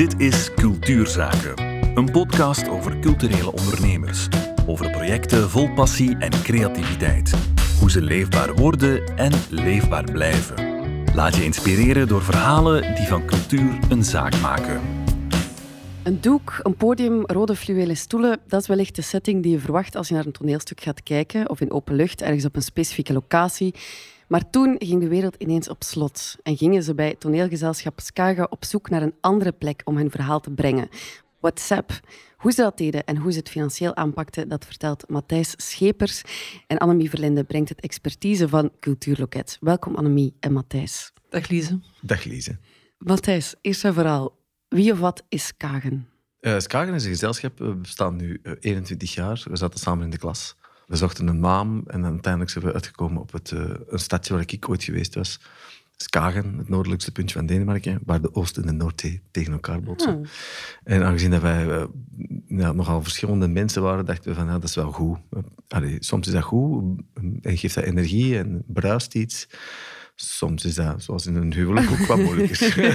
Dit is Cultuurzaken, een podcast over culturele ondernemers. Over projecten vol passie en creativiteit. Hoe ze leefbaar worden en leefbaar blijven. Laat je inspireren door verhalen die van cultuur een zaak maken. Een doek, een podium, rode fluwelen stoelen, dat is wellicht de setting die je verwacht als je naar een toneelstuk gaat kijken of in open lucht, ergens op een specifieke locatie. Maar toen ging de wereld ineens op slot en gingen ze bij toneelgezelschap Skaga op zoek naar een andere plek om hun verhaal te brengen. WhatsApp. Hoe ze dat deden en hoe ze het financieel aanpakten, dat vertelt Matthijs Schepers. En Annemie Verlinde brengt het expertise van Cultuurloket. Welkom Annemie en Matthijs. Dag Lise. Dag Lise. Matthijs, eerst en vooral, wie of wat is Skagen? Uh, Skagen is een gezelschap. We bestaan nu uh, 21 jaar. We zaten samen in de klas. We zochten een naam en uiteindelijk zijn we uitgekomen op het, uh, een stadje waar ik ooit geweest was. Skagen, het noordelijkste puntje van Denemarken, waar de Oost- en de Noordzee tegen elkaar botsen. Hmm. En aangezien dat wij uh, ja, nogal verschillende mensen waren, dachten we van ja, dat is wel goed. Allee, soms is dat goed en geeft dat energie en bruist iets. Soms is dat, zoals in een huwelijk, ook wat moeilijker.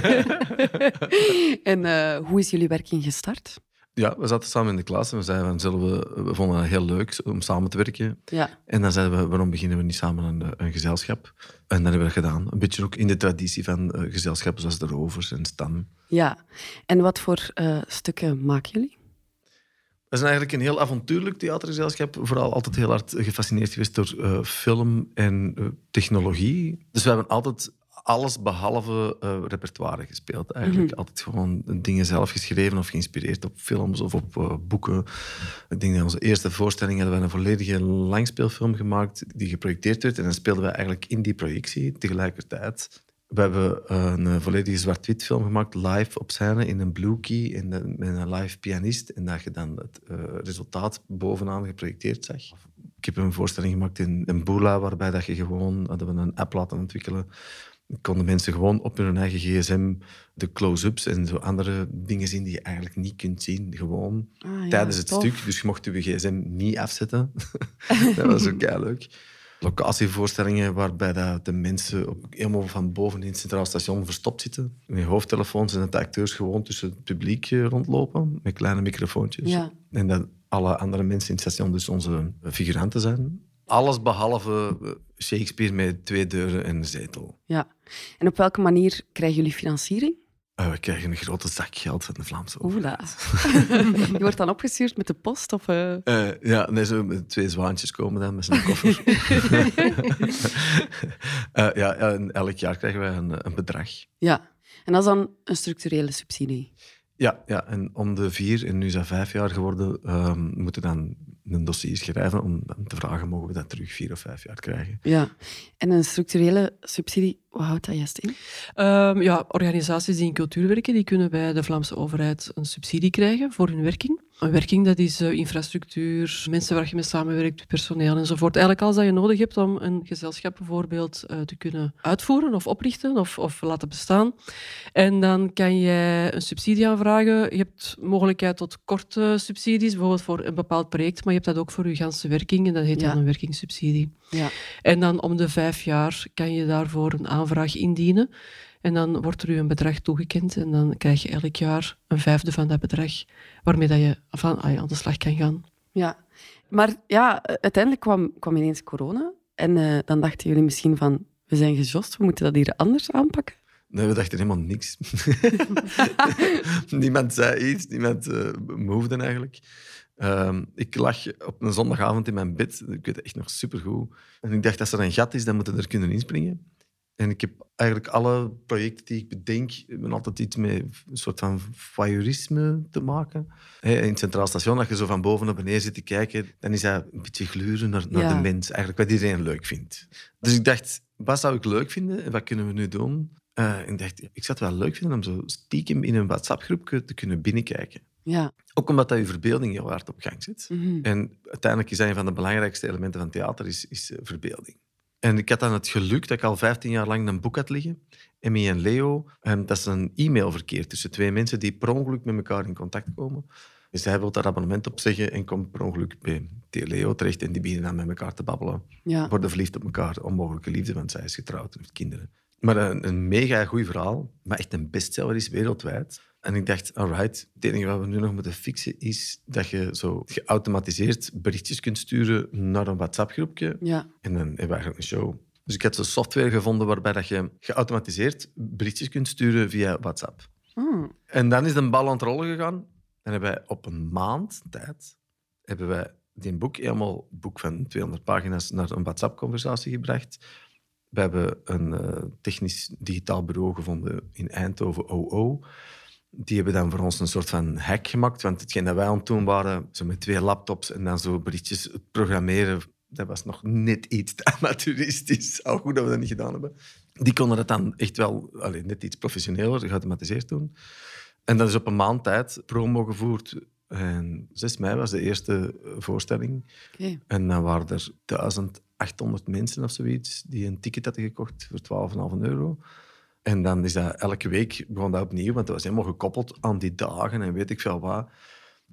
en uh, hoe is jullie werking gestart? Ja, we zaten samen in de klas en we zeiden van, zullen we, we vonden het heel leuk om samen te werken. Ja. En dan zeiden we, waarom beginnen we niet samen een, een gezelschap? En dat hebben we gedaan. Een beetje ook in de traditie van uh, gezelschappen zoals de Rovers en Stam. Ja, en wat voor uh, stukken maken jullie? We zijn eigenlijk een heel avontuurlijk theatergezelschap. Vooral altijd heel hard gefascineerd geweest door uh, film en technologie. Dus we hebben altijd alles behalve uh, repertoire gespeeld. Eigenlijk Mhm. mm -hmm. altijd gewoon dingen zelf geschreven of geïnspireerd op films of op uh, boeken. Ik denk dat onze eerste voorstelling hadden we een volledige langspeelfilm gemaakt die geprojecteerd werd. En dan speelden we eigenlijk in die projectie tegelijkertijd. We hebben uh, een volledige zwart-wit film gemaakt, live op scène, in een blue key, en de, met een live pianist. En dat je dan het resultaat bovenaan geprojecteerd zag. Ik heb een voorstelling gemaakt in, in Bula, waarbij dat je gewoon, hadden we een app laten ontwikkelen konden mensen gewoon op hun eigen gsm de close-ups en zo andere dingen zien die je eigenlijk niet kunt zien, gewoon ah, ja, tijdens het tof. stuk. Dus je mocht je gsm niet afzetten. dat was ook heel leuk. Locatievoorstellingen waarbij dat de mensen op, helemaal van boven in het Centraal Station verstopt zitten. Met hoofdtelefoons en dat de acteurs gewoon tussen het publiek rondlopen met kleine microfoontjes. Ja. En dat alle andere mensen in het station dus onze figuranten zijn. Alles behalve Shakespeare met twee deuren en een zetel. Ja. En op welke manier krijgen jullie financiering? Uh, we krijgen een grote zak geld van de Vlaamse overheid. Je wordt dan opgestuurd met de post? Of, uh... Uh, ja, nee, zo met twee zwaantjes komen dan met zijn koffer. Ja, en elk jaar krijgen wij een, een bedrag. Ja, en dat is dan een structurele subsidie? Ja, ja, en om de vier, en nu dat vijf jaar geworden, um, moeten dan een dossier schrijven om te vragen, mogen we dat terug vier of vijf jaar krijgen? Ja, en een structurele subsidie, wat houdt dat juist in? Um, ja, organisaties die in cultuur werken, die kunnen bij de Vlaamse overheid een subsidie krijgen voor hun werking. Een werking, dat is uh, infrastructuur, mensen waar je mee samenwerkt, personeel enzovoort. Eigenlijk alles dat je nodig hebt om een gezelschap bijvoorbeeld uh, te kunnen uitvoeren of oprichten of, of laten bestaan. En dan kan je een subsidie aanvragen. Je hebt mogelijkheid tot korte subsidies, bijvoorbeeld voor een bepaald project, maar je hebt dat ook voor je ganse werking en dat heet Ja. dan een werkingssubsidie. Ja. En dan om de vijf jaar kan je daarvoor een aanvraag indienen. En dan wordt er u een bedrag toegekend en dan krijg je elk jaar een vijfde van dat bedrag waarmee dat je van, ah ja, aan de slag kan gaan. Ja, maar ja, uiteindelijk kwam, kwam ineens corona. En uh, dan dachten jullie misschien van, we zijn gejost, we moeten dat hier anders aanpakken. Nee, we dachten helemaal niks. niemand zei iets, niemand uh, moefde eigenlijk. Um, ik lag op een zondagavond in mijn bed, ik weet het echt nog supergoed. En ik dacht, als er een gat is, dan moeten we er kunnen inspringen. En ik heb eigenlijk alle projecten die ik bedenk, hebben altijd iets met een soort van voyeurisme te maken. In het Centraal Station, als je zo van boven naar beneden zit te kijken, dan is dat een beetje gluren naar, naar Ja. de mens. Eigenlijk wat iedereen leuk vindt. Dus ik dacht, wat zou ik leuk vinden en wat kunnen we nu doen? Uh, en ik dacht, ik zou het wel leuk vinden om zo stiekem in een WhatsApp-groepje te kunnen binnenkijken. Ja. Ook omdat dat je verbeelding heel hard op gang zit. Mhm. En uiteindelijk is een van de belangrijkste elementen van theater is, is uh, verbeelding. En ik had dan het geluk dat ik al 15 jaar lang een boek had liggen. Emmy en Leo. En dat is een e-mailverkeer tussen twee mensen die per ongeluk met elkaar in contact komen. Dus hij wil daar abonnement op zeggen en komt per ongeluk bij Leo terecht. En die beginnen dan met elkaar te babbelen. Ja. Worden verliefd op elkaar. Onmogelijke liefde, want zij is getrouwd en heeft kinderen. Maar een, een mega goed verhaal, maar echt een bestseller is wereldwijd. En ik dacht, alright, het enige wat we nu nog moeten fixen is dat je zo geautomatiseerd berichtjes kunt sturen naar een WhatsApp-groepje. Ja. En dan hebben we eigenlijk een show. Dus ik had zo'n software gevonden waarbij dat je geautomatiseerd berichtjes kunt sturen via WhatsApp. Hmm. En dan is de bal aan het rollen gegaan. En hebben wij op een maand tijd hebben wij die boek, helemaal boek van 200 pagina's, naar een WhatsApp-conversatie gebracht. We hebben een eh, technisch digitaal bureau gevonden in Eindhoven, OO. Die hebben dan voor ons een soort van hack gemaakt. Want hetgeen dat wij aan het doen waren, zo met twee laptops en dan zo berichtjes programmeren, dat was nog net iets te amateuristisch. Al goed dat we dat niet gedaan hebben. Die konden dat dan echt wel alleen net iets professioneler, geautomatiseerd doen. En dat is op een maand tijd promo gevoerd. En 6 mei was de eerste eh, voorstelling. Oké. En dan waren er 1800 mensen of zoiets die een ticket hadden gekocht voor 12,5 euro. En dan is dat elke week begon dat opnieuw, want dat was helemaal gekoppeld aan die dagen en weet ik veel wat.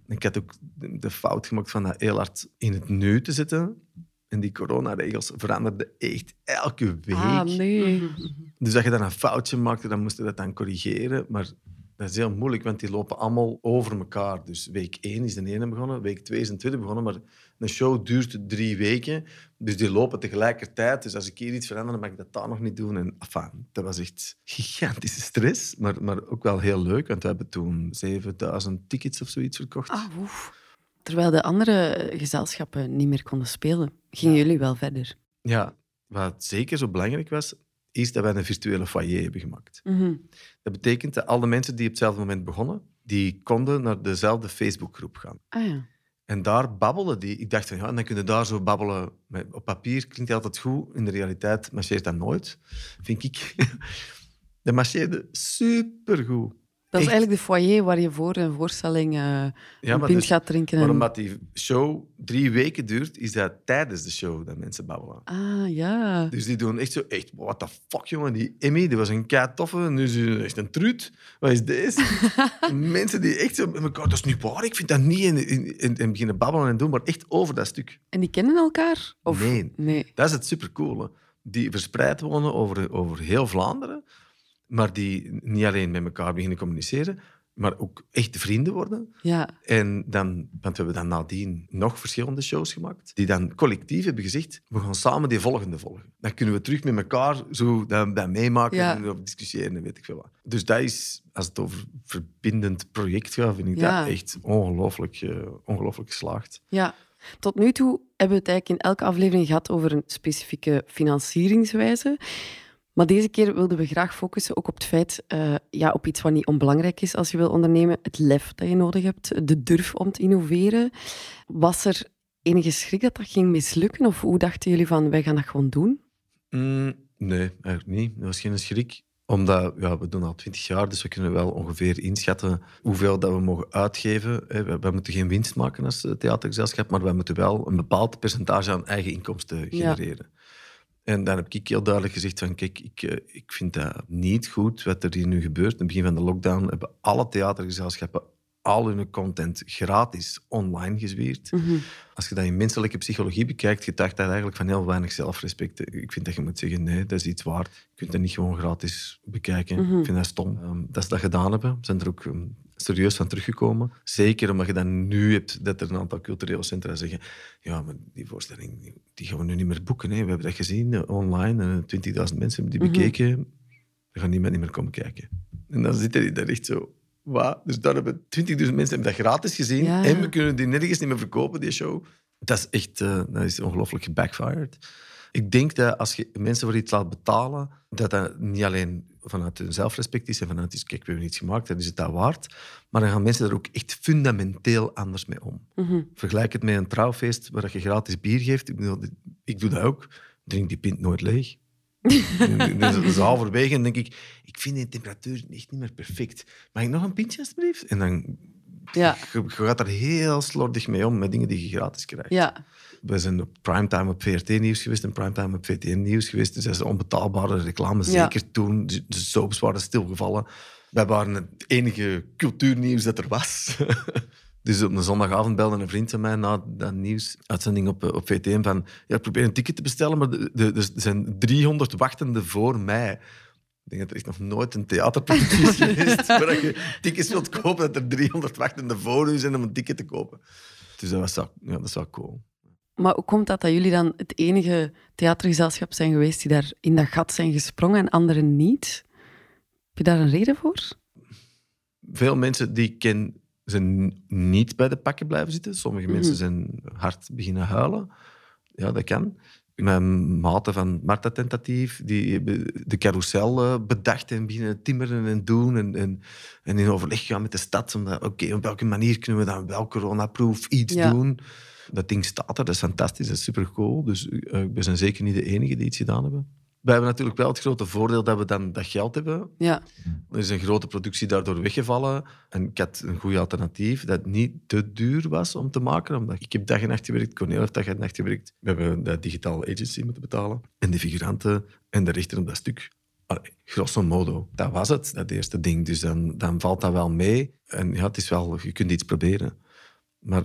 Ik had ook de fout gemaakt van dat heel hard in het nu te zitten. En die coronaregels veranderden echt elke week. Ah, nee. Dus dat je dan een foutje maakte, dan moest je dat dan corrigeren. Maar dat is heel moeilijk, want die lopen allemaal over elkaar. Dus week 1 is de ene begonnen, week 2 is de tweede begonnen. Maar een show duurt drie weken, dus die lopen tegelijkertijd. Dus als ik hier iets verander, dan mag ik dat daar nog niet doen. En enfin, dat was echt gigantische stress, maar, maar ook wel heel leuk. Want we hebben toen 7000 tickets of zoiets verkocht. Ah, oef. Terwijl de andere gezelschappen niet meer konden spelen, gingen jullie wel verder. Ja, wat zeker zo belangrijk was, is dat wij een virtuele foyer hebben gemaakt. Mhm. Dat betekent dat alle mensen die op hetzelfde moment begonnen, die konden naar dezelfde Facebookgroep gaan. Ah ja. En daar babbelen die. Ik dacht van ja, dan kunnen daar zo babbelen. Op papier klinkt dat altijd goed, in de realiteit marcheert dat nooit, vind ik. Dat marcheerde supergoed. Dat is Echt. eigenlijk de foyer waar je voor een voorstelling Ja, een maar pint dus- gaat drinken. Maar En... omdat die show drie weken duurt, is dat tijdens de show dat mensen babbelen. Ah, ja. Dus die doen echt zo, echt, what the fuck, jongen. Die Emmy, die was een kei toffe, nu is ze echt een truut. Wat is deze? Mensen die echt zo met elkaar, dat is niet waar, ik vind dat niet. En, en, en, en beginnen babbelen en doen, maar echt over dat stuk. En die kennen elkaar? Of... Nee. Nee. Dat is het supercoole. Die verspreid wonen over, over heel Vlaanderen, maar die niet alleen met elkaar beginnen communiceren, maar ook echt vrienden worden. Ja. En dan, want we hebben dan nadien nog verschillende shows gemaakt, die dan collectief hebben gezegd, we gaan samen die volgende volgen. Dan kunnen we terug met elkaar zo dat meemaken Ja. en over discussiëren en weet ik veel wat. Dus dat is, als het over verbindend project gaat, vind ik Ja. dat echt ongelooflijk, ongelooflijk geslaagd. Ja. Tot nu toe hebben we het eigenlijk in elke aflevering gehad over een specifieke financieringswijze. Maar deze keer wilden we graag focussen ook op het feit, eh, ja, op iets wat niet onbelangrijk is als je wil ondernemen. Het lef dat je nodig hebt, de durf om te innoveren. Was er enige schrik dat dat ging mislukken? Of hoe dachten jullie van, wij gaan dat gewoon doen? Mm, nee, eigenlijk niet. Dat was geen schrik. Omdat ja, we doen al twintig jaar, dus we kunnen wel ongeveer inschatten hoeveel dat we mogen uitgeven. We, moeten geen winst maken als theatergezelschap, maar we moeten wel een bepaald percentage aan eigen inkomsten genereren. En dan heb ik heel duidelijk gezegd van, kijk, ik, eh, ik vind dat niet goed wat er hier nu gebeurt. In het begin van de lockdown hebben alle theatergezelschappen al hun content gratis online gezwierd. Mhm. Als je dat in menselijke psychologie bekijkt, getuigt dat eigenlijk van heel weinig zelfrespect. Ik vind dat je moet zeggen, nee, dat is iets waard. Je kunt dat niet gewoon gratis bekijken. Mhm. Ik vind dat stom. Ehm, dat ze dat gedaan hebben, zijn er ook ehm, serieus van teruggekomen. Zeker omdat je dan nu hebt dat er een aantal culturele centra zeggen ja, maar die voorstelling die- gaan we nu niet meer boeken. Hè. We hebben dat gezien eh, online. en 20.000 mensen hebben die Mhm. bekeken. Er gaat niemand niet meer komen kijken. En dan zitten die daar echt zo... Wat? Dus daar hebben 20.000 mensen hebben dat gratis gezien. Ja. En we kunnen die nergens niet meer verkopen, die show. Dat is echt eh, dat is ongelooflijk gebackfired. Ik denk dat als je mensen voor iets laat betalen, dat dat niet alleen vanuit hun zelfrespect is en vanuit iets, kijk, we hebben iets gemaakt, dan is het dat waard. Maar dan gaan mensen er ook echt fundamenteel anders mee om. Mhm. Vergelijk het met een trouwfeest waar je gratis bier geeft. Ik, bedoel, ik doe dat ook. Drink die pint nooit leeg. dus, dus halverwege denk ik, ik vind de temperatuur echt niet meer perfect. Mag ik nog een pintje alsjeblieft? En dan Ja. je, je gaat er heel slordig mee om met dingen die je gratis krijgt. Ja. We zijn op primetime op VRT-nieuws geweest en primetime op VTM-nieuws geweest. Dus dat is onbetaalbare reclame, Ja. zeker toen. De, soaps waren stilgevallen. Wij waren het enige cultuurnieuws dat er was. dus op een zondagavond belde een vriend van mij na dat nieuwsuitzending op, op VTM van ja, ik probeer een ticket te bestellen, maar er zijn 300 wachtenden voor mij. Ik denk dat er echt nog nooit een theaterproductie is geweest waar je tickets wilt kopen dat er 300 wachtende voor u zijn om een ticket te kopen. Dus dat was wel, ja, dat is wel cool. Maar hoe komt dat dat jullie dan het enige theatergezelschap zijn geweest die daar in dat gat zijn gesprongen en anderen niet? Heb je daar een reden voor? Veel mensen die ik ken zijn niet bij de pakken blijven zitten. Sommige Mhm. mensen zijn hard beginnen huilen. Ja, dat kan. Mijn maten van Marta Tentatief, die de carousel eh, bedacht en beginnen timmeren en doen. En, en, en in overleg gaan met de stad. Oké, op welke manier kunnen we dan wel coronaproof iets Ja. doen? Dat ding staat er, dat is fantastisch, dat is supercool. Dus eh, we zijn zeker niet de enige die iets gedaan hebben. We hebben natuurlijk wel het grote voordeel dat we dan dat geld hebben. Ja, Er is een grote productie daardoor weggevallen. En ik had een goed alternatief dat niet te duur was om te maken. Omdat ik heb dag en nacht gewerkt, Cornel heeft dag en nacht gewerkt. We hebben de digitale agency moeten betalen. En de figuranten en de rechter op dat stuk. Allee, grosso modo, dat was het, dat eerste ding. Dus dan, dan valt dat wel mee. En ja, het is wel, je kunt iets proberen. Maar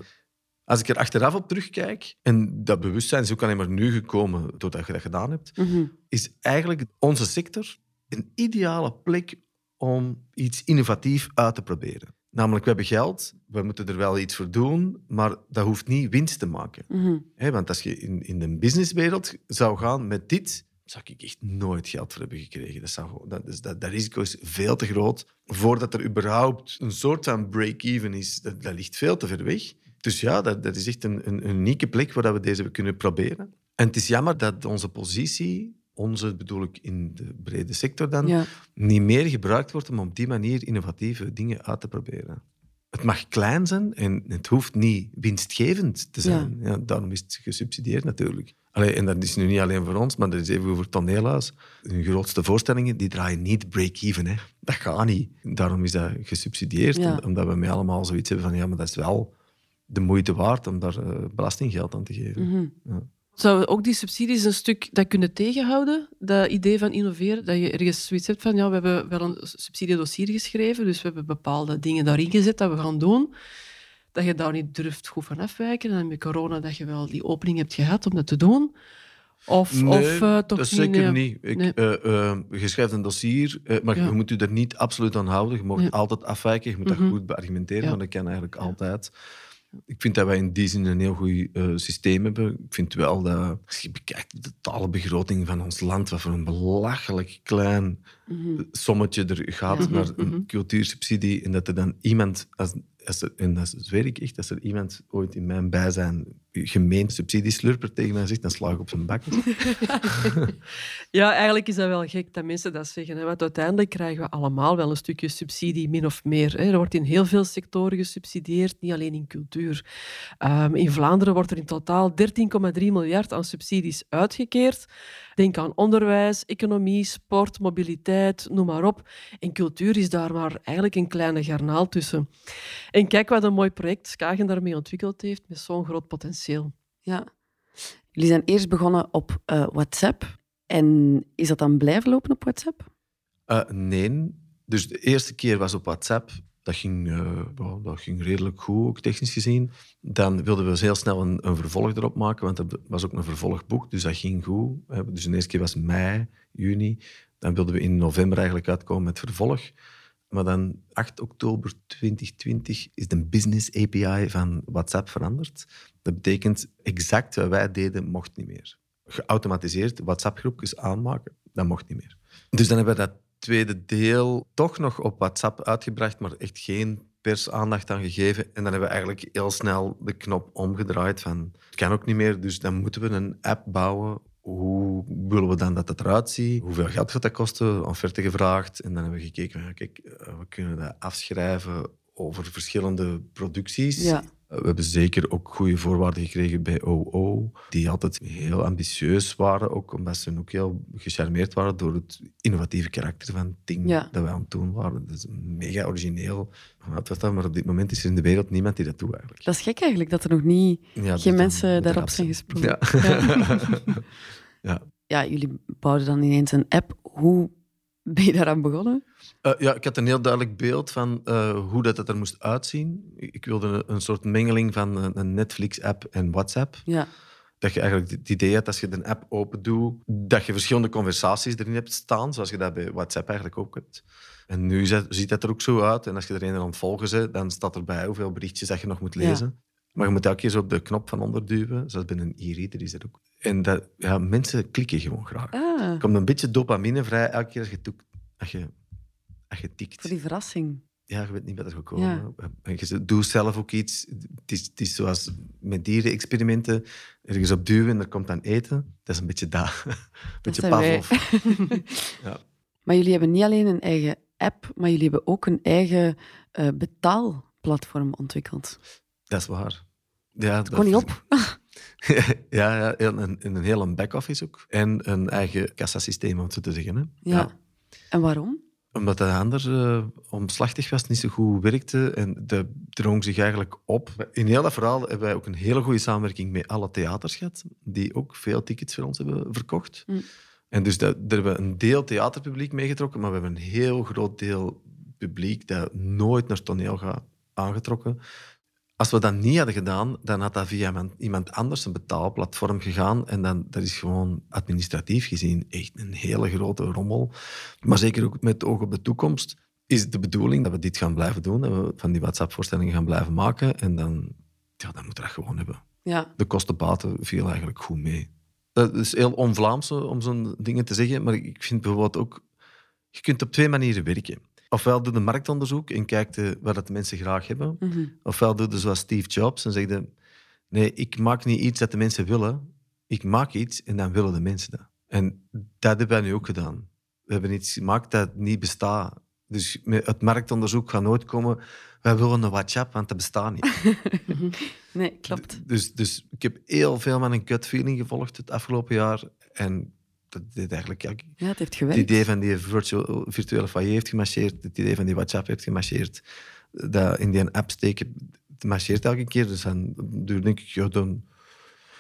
als ik er achteraf op terugkijk, en dat bewustzijn is ook alleen maar nu gekomen doordat je dat gedaan hebt, Mhm. is eigenlijk onze sector een ideale plek om iets innovatief uit te proberen. Namelijk, we hebben geld, we moeten er wel iets voor doen, maar dat hoeft niet winst te maken. Mhm. Want als je in, in de businesswereld zou gaan met dit, zou ik echt nooit geld voor hebben gekregen. Dat, zou, dat, is, dat, dat risico is veel te groot. Voordat er überhaupt een soort van break-even is, dat, dat ligt veel te ver weg. Dus ja, dat, dat is echt een, een, unieke plek waar we deze kunnen proberen. En het is jammer dat onze positie, onze bedoel ik in de brede sector dan, ja. niet meer gebruikt wordt om op die manier innovatieve dingen uit te proberen. Het mag klein zijn en het hoeft niet winstgevend te zijn. Ja. daarom is het gesubsidieerd natuurlijk. Allee, en dat is nu niet alleen voor ons, maar dat is even voor toneelhuis. Hun grootste voorstellingen die draaien niet break-even. Dat gaat niet. Daarom is dat gesubsidieerd. Ja. Omdat we met allemaal zoiets hebben van ja, maar dat is wel de moeite waard om daar eh, belastinggeld aan te geven. Mhm. Ja. Zouden ook die subsidies een stuk dat kunnen tegenhouden? Dat idee van innoveren? Dat je ergens zoiets hebt van, ja, we hebben wel een subsidiedossier geschreven, dus we hebben bepaalde dingen daarin gezet dat we gaan doen. Dat je daar niet durft goed van afwijken. En met corona dat je wel die opening hebt gehad om dat te doen. Of, Nee, of eh, toch dat niet? zeker nee. niet. Ik, Nee. eh, je schrijft een dossier, maar Ja. je moet je er niet absoluut aan houden. Je mag altijd afwijken, je moet Mhm. dat goed beargumenteren, Ja. maar dat kan eigenlijk altijd. Ik vind dat wij in die zin een heel goed eh, systeem hebben. Ik vind wel dat, als je bekijkt de totale begroting van ons land, wat voor een belachelijk klein Mhm. sommetje er gaat naar een mhm. cultuursubsidie, en dat er dan iemand, als, als er, en dat zweer ik echt, als er iemand ooit in mijn bijzijn gemeen subsidieslurper tegen mij zegt, dan sla ik op zijn bak. Ja, eigenlijk is dat wel gek dat mensen dat zeggen. Hè? Want uiteindelijk krijgen we allemaal wel een stukje subsidie, min of meer. Hè? Er wordt in heel veel sectoren gesubsidieerd, niet alleen in cultuur. Ehm, in Vlaanderen wordt er in totaal 13,3 miljard aan subsidies uitgekeerd. Denk aan onderwijs, economie, sport, mobiliteit, noem maar op. En cultuur is daar maar eigenlijk een kleine garnaal tussen. En kijk wat een mooi project Skagen daarmee ontwikkeld heeft, met zo'n groot potentieel. Ja. Jullie zijn eerst begonnen op eh, WhatsApp. En is dat dan blijven lopen op WhatsApp? Eh, nee. Dus de eerste keer was op WhatsApp. Dat ging, eh, dat ging redelijk goed, ook technisch gezien. Dan wilden we heel snel een, een vervolg erop maken, want er was ook een vervolgboek, dus dat ging goed. Dus de eerste keer was mei, juni. Dan wilden we in november eigenlijk uitkomen met vervolg. Maar dan 8 oktober 2020 is de business API van WhatsApp veranderd. Dat betekent exact wat wij deden, mocht niet meer. Geautomatiseerd WhatsApp-groepjes aanmaken, dat mocht niet meer. Dus dan hebben we dat tweede deel toch nog op WhatsApp uitgebracht, maar echt geen persaandacht aan gegeven. En dan hebben we eigenlijk heel snel de knop omgedraaid van het kan ook niet meer, dus dan moeten we een app bouwen. Hoe willen we dan dat het eruit ziet? Hoeveel geld gaat dat kosten? Offerte gevraagd. En dan hebben we gekeken, kijk, eh, we kunnen dat afschrijven over verschillende producties. Ja. Eh, We hebben zeker ook goede voorwaarden gekregen bij OO, die altijd heel ambitieus waren, ook omdat ze ook heel gecharmeerd waren door het innovatieve karakter van het ding Ja. dat wij aan het doen waren. Is mega origineel. Maar op dit moment is er in de wereld niemand die dat doet eigenlijk. Dat is gek eigenlijk, dat er nog niet Ja, dus geen dan mensen daarop zijn gesprongen. Ja. ja. Ja, jullie bouwden dan ineens een app. Hoe ben je daaraan begonnen? Eh, ja, ik had een heel duidelijk beeld van eh, hoe dat, dat er moest uitzien. Ik wilde een, een soort mengeling van een, een Netflix-app en WhatsApp. Ja. Dat je eigenlijk het idee hebt, als je de app open doet, dat je verschillende conversaties erin hebt staan, zoals je dat bij WhatsApp eigenlijk ook hebt. En nu ziet dat er ook zo uit. En als je er een aan het volgen bent, dan staat erbij hoeveel berichtjes dat je nog moet lezen. Maar je moet elke keer zo op de knop van onder duwen. Zoals bij een e-reader is dat ook. En dat, ja, mensen klikken gewoon graag. Ah, Er komt een beetje dopamine vrij elke keer als je, als je, als je tikt. voor die verrassing. Ja, je weet niet wat er gaat komen. En je doet zelf ook iets. Het is, het is zoals met dierenexperimenten. Ergens op duwen en er komt dan eten. Dat is een beetje dat. Een beetje. Pavlov. ja. Maar jullie hebben niet alleen een eigen app, maar jullie hebben ook een eigen eh, betaalplatform ontwikkeld. Dat is waar. Ja, kon niet op. ja, ja en een, en een hele back-office ook. En een eigen kassasysteem, om het zo te zeggen. Hè. Ja. En waarom? Omdat het anders eh, omslachtig was, niet zo goed werkte. En dat drong zich eigenlijk op. In heel dat verhaal hebben wij ook een hele goede samenwerking met alle theaters gehad, die ook veel tickets voor ons hebben verkocht. Mm. En dus dat, daar hebben we een deel theaterpubliek meegetrokken, maar we hebben een heel groot deel publiek dat nooit naar toneel gaat aangetrokken. Als we dat niet hadden gedaan, dan had dat via iemand- iemand anders een betaalplatform gegaan. En dan, dat is gewoon administratief gezien echt een hele grote rommel. Maar zeker ook met oog op de toekomst is het de bedoeling dat we dit gaan blijven doen. Dat we van die WhatsApp-voorstellingen gaan blijven maken. En dan, ja, dan moeten we dat gewoon hebben. Ja. De kostenbaten viel eigenlijk goed mee. Dat is heel on-Vlaams om zo'n dingen te zeggen. Maar ik vind bijvoorbeeld ook... Je kunt op twee manieren werken. Ofwel doe je marktonderzoek en kijkt je wat de mensen graag hebben. Mhm. Ofwel doe je zoals Steve Jobs en zeg. Nee, ik maak niet iets dat de mensen willen. Ik maak iets en dan willen de mensen dat. En dat hebben wij nu ook gedaan. We hebben iets gemaakt dat niet bestaat. Dus het marktonderzoek gaat nooit komen... Wij willen een WhatsApp, want dat bestaat niet. Nee, klopt. Dus, dus ik heb heel veel met een gut feeling gevolgd het afgelopen jaar. En dat deed eigenlijk... ja, Ja, het heeft het gewerkt. idee van die virtual, virtuele foyer heeft gemarcheerd. Het idee van die WhatsApp heeft gemarcheerd. Dat in die app steken, het marcheert elke keer. Dus dan denk ik, ja, dan...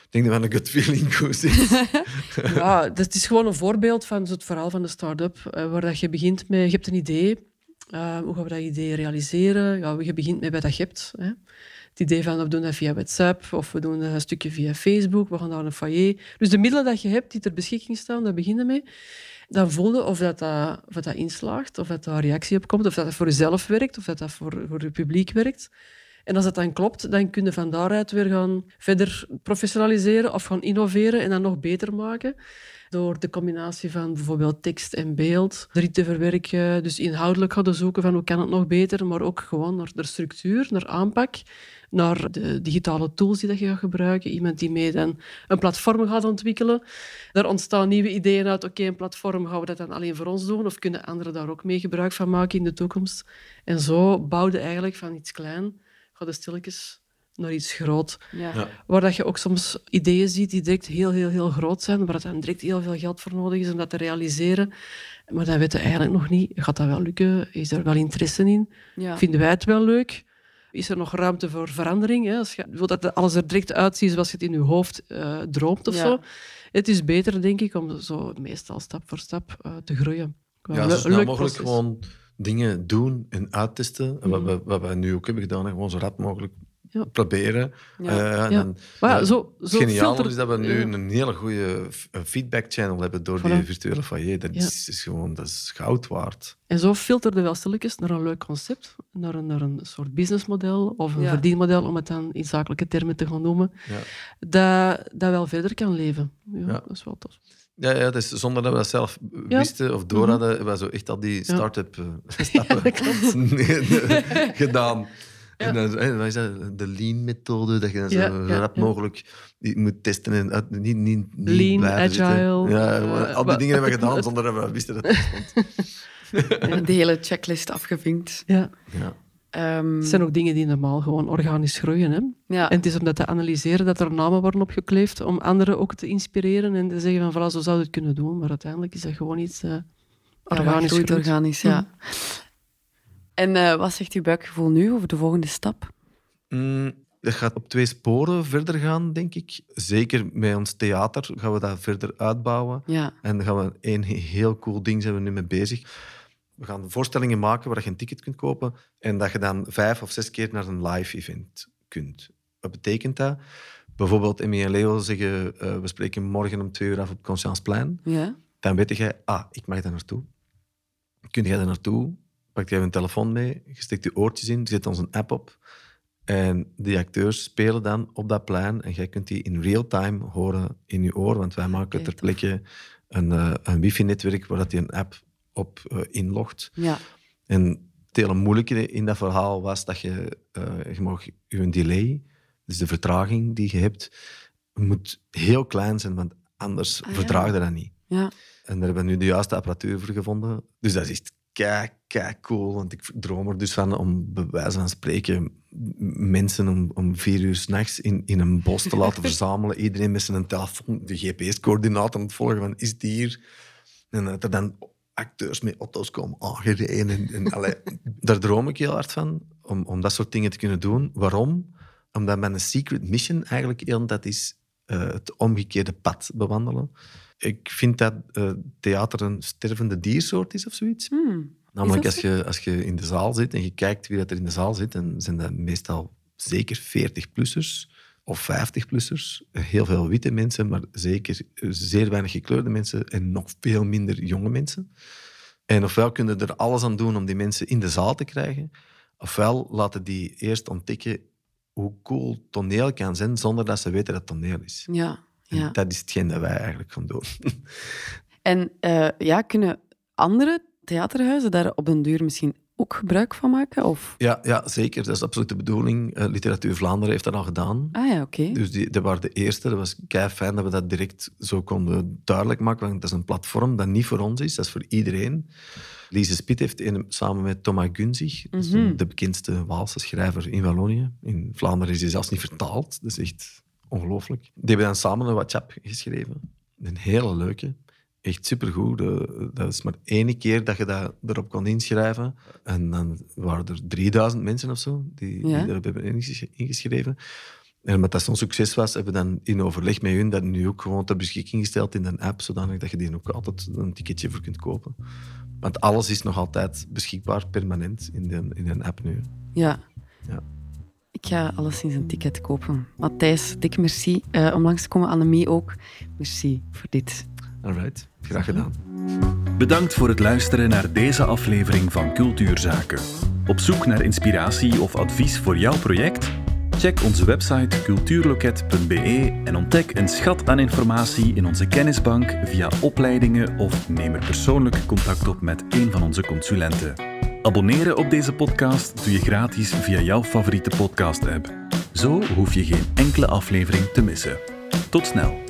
Ik denk dat mijn gut feeling goed is. Ja, dat is gewoon een voorbeeld van het verhaal van de start-up, eh, waar dat je begint met, je hebt een idee, eh, hoe gaan we dat idee realiseren? Ja, je begint met wat je hebt. Hè. Het idee van, we doen dat via WhatsApp, of we doen een stukje via Facebook, we gaan naar een foyer. Dus de middelen dat je hebt, die ter beschikking staan, daar beginnen mee. Dan voel je of dat, dat, of dat, inslaagt, of dat daar reactie op komt, of dat dat voor jezelf werkt, of dat dat voor, voor het publiek werkt. En als dat dan klopt, dan kun je van daaruit weer gaan verder professionaliseren of gaan innoveren en dan nog beter maken. Door de combinatie van bijvoorbeeld tekst en beeld erin te verwerken. Dus inhoudelijk gaan zoeken van hoe kan het nog beter, maar ook gewoon naar de structuur, naar aanpak, naar de digitale tools die dat je gaat gebruiken. Iemand die mee dan een platform gaat ontwikkelen. Daar ontstaan nieuwe ideeën uit. Oké, een platform, gaan we dat dan alleen voor ons doen? Of kunnen anderen daar ook mee gebruik van maken in de toekomst? En zo bouwde eigenlijk van iets klein, ga de stilletjes naar iets groot. Ja. Ja. Waar dat je ook soms ideeën ziet die direct heel, heel, heel groot zijn, waar dan direct heel veel geld voor nodig is om dat te realiseren. Maar dan weten we eigenlijk nog niet, gaat dat wel lukken? Is er wel interesse in? Ja. Vinden wij het wel leuk? Is er nog ruimte voor verandering? Hè? Als je wil dat alles er direct uitziet zoals je het in je hoofd eh, droomt of Ja. zo. Het is beter, denk ik, om zo meestal stap voor stap eh, te groeien. Qua Ja, zo snel mogelijk proces. gewoon dingen doen en uittesten. Wat, Mhm. we, wat we nu ook hebben gedaan, gewoon zo rap mogelijk Ja. proberen. Ja. Eh, en Maar ja, Ja, zo, Het zo filter- is dat we nu ja. een hele goede f- een feedback channel hebben door die virtuele foyer. Dat Ja. is, is gewoon dat is goud waard. En zo filterde wel stilletjes naar een leuk concept, naar een, naar een soort businessmodel of een Ja. verdienmodel, om het dan in zakelijke termen te gaan noemen, Ja. dat, dat wel verder kan leven. Ja, Ja. Dat is wel tof. Ja, ja, dus zonder dat we dat zelf Ja. wisten of door hadden, hebben we zo echt al die start-up eh, Ja, stappen gedaan. Ja. En dan, wat is dat? De lean-methode, dat je dan zo rap ja. mogelijk die moet testen en uit- niet, niet, niet Lean, blijven zitten. agile, Ja, eh, al die dingen hebben we gedaan zonder dat we wisten dat het bestond. De hele checklist afgevinkt. Ja. Ja. Ehm, Het zijn ook dingen die normaal gewoon organisch groeien. Hè? ja. En het is om dat te analyseren dat er namen worden opgekleefd om anderen ook te inspireren en te zeggen van voilà, zo zou je het kunnen doen. Maar uiteindelijk is dat gewoon iets eh organisch organisch, ja. En eh, wat zegt uw buikgevoel nu over de volgende stap? Mm, dat gaat op twee sporen verder gaan, denk ik. Zeker met ons theater gaan we dat verder uitbouwen. Ja, En dan gaan we een heel cool ding zijn we nu mee bezig. We gaan voorstellingen maken waar je een ticket kunt kopen en dat je dan vijf of zes keer naar een live event kunt. Wat betekent dat? bijvoorbeeld Emmy en Leo zeggen, eh, we spreken morgen om twee uur af op Conscienceplein, Ja. dan weet jij, ah, ik mag daar naartoe. Kun jij daar naartoe, pak jij een telefoon mee, je steekt je oortjes in, je zet ons een app op en die acteurs spelen dan op dat plein en jij kunt die in real time horen in je oor, want wij maken Oké, ter tof. plekke een, eh, een wifi-netwerk waar dat die een app op eh, inlogt. Ja. En het hele moeilijke in dat verhaal was dat je, eh je mag je delay, dus de vertraging die je hebt, moet heel klein zijn, want anders Ah, ja. vertraag je dat niet. Ja. En daar hebben we nu de juiste apparatuur voor gevonden. Dus dat is echt kei, kei cool. Want ik droom er dus van om, bij wijze van spreken, mensen om, om vier uur s'nachts in, in een bos te laten verzamelen. Iedereen met zijn telefoon de GPS-coördinaten aan het volgen van, is het hier? En dat er dan acteurs met auto's komen aangereden. En, en, allee, daar droom ik heel hard van, om, om dat soort dingen te kunnen doen. Waarom? Omdat mijn secret mission eigenlijk heel tijd is eh, het omgekeerde pad bewandelen. Ik vind dat eh, theater een stervende diersoort is of zoiets. Hmm. Namelijk dat als je, als je in de zaal zit en je kijkt wie dat er in de zaal zit, dan zijn dat meestal zeker 40-plussers of 50-plussers. Heel veel witte mensen, maar zeker zeer weinig gekleurde mensen en nog veel minder jonge mensen. En ofwel kunnen er alles aan doen om die mensen in de zaal te krijgen, ofwel laten die eerst ontdekken hoe cool toneel kan zijn zonder dat ze weten dat het toneel is. Ja. En ja. dat is hetgeen dat wij eigenlijk gaan doen. En eh, ja, kunnen andere theaterhuizen daar op een duur misschien ook gebruik van maken? Of... Ja, ja, zeker. Dat is absoluut de bedoeling. Eh, Literatuur Vlaanderen heeft dat al gedaan. Ah ja, oké. Dus die, dat waren de eerste. Dat was kei fijn dat we dat direct zo konden duidelijk maken. Want dat is een platform dat niet voor ons is, dat is voor iedereen. Lise Spit heeft een, samen met Thomas Gunzig, Mhm. de bekendste Waalse schrijver in Wallonië. In Vlaanderen is hij zelfs niet vertaald. Dat is echt ongelooflijk. Die hebben dan samen een WhatsApp geschreven. Een hele leuke. Echt supergoed. Eh, Dat is maar één keer dat je dat erop kon inschrijven. En dan waren er 3000 mensen of zo die, Ja. die erop hebben inges- ingeschreven. En omdat dat zo'n succes was, hebben we dan in overleg met hun dat nu ook gewoon ter beschikking gesteld in een app, zodanig dat je die ook altijd een ticketje voor kunt kopen. Want alles is nog altijd beschikbaar, permanent, in, de, in een app nu. Ja. Ja. Ik ga alleszins een ticket kopen. Matthijs, dik merci eh, om langs te komen. Annemie ook. Merci voor dit. Alright, graag gedaan. Bedankt voor het luisteren naar deze aflevering van Cultuurzaken. Op zoek naar inspiratie of advies voor jouw project? Check onze website cultuurloket.be en ontdek een schat aan informatie in onze kennisbank via opleidingen of neem er persoonlijk contact op met een van onze consulenten. Abonneren op deze podcast doe je gratis via jouw favoriete podcast-app. Zo hoef je geen enkele aflevering te missen. Tot snel.